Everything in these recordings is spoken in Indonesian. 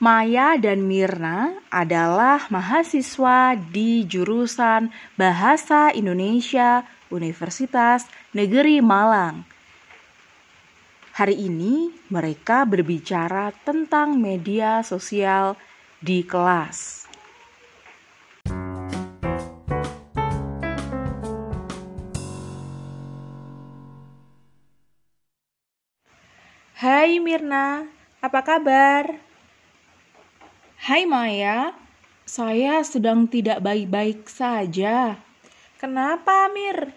Maya dan Mirna adalah mahasiswa di jurusan Bahasa Indonesia Universitas Negeri Malang. Hari ini mereka berbicara tentang media sosial di kelas. Hai Mirna, apa kabar? Hai Maya, saya sedang tidak baik-baik saja. Kenapa, Mir?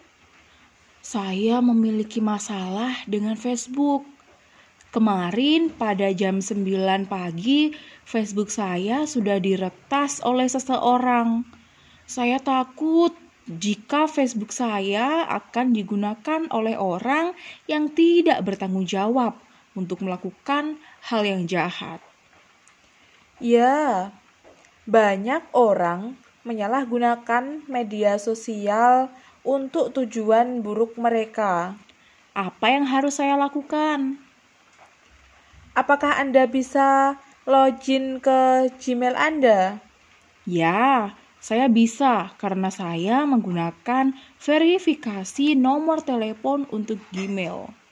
Saya memiliki masalah dengan Facebook. Kemarin pada jam 9 pagi, Facebook saya sudah diretas oleh seseorang. Saya takut jika Facebook saya akan digunakan oleh orang yang tidak bertanggung jawab untuk melakukan hal yang jahat. Ya, banyak orang menyalahgunakan media sosial untuk tujuan buruk mereka. Apa yang harus saya lakukan? Apakah Anda bisa login ke Gmail Anda? Ya, saya bisa karena saya menggunakan verifikasi nomor telepon untuk Gmail.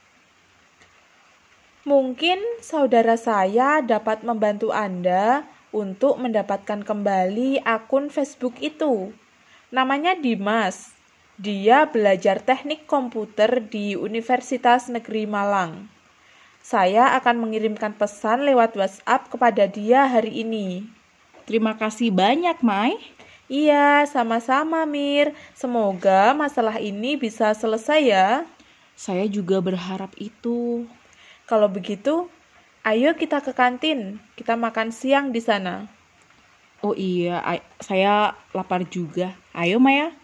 Mungkin saudara saya dapat membantu Anda untuk mendapatkan kembali akun Facebook itu. Namanya Dimas. Dia belajar teknik komputer di Universitas Negeri Malang. Saya akan mengirimkan pesan lewat WhatsApp kepada dia hari ini. Terima kasih banyak, Mai. Iya, sama-sama, Mir. Semoga masalah ini bisa selesai ya. Saya juga berharap itu. Kalau begitu, ayo kita ke kantin. Kita makan siang di sana. Oh iya, saya lapar juga. Ayo Maya.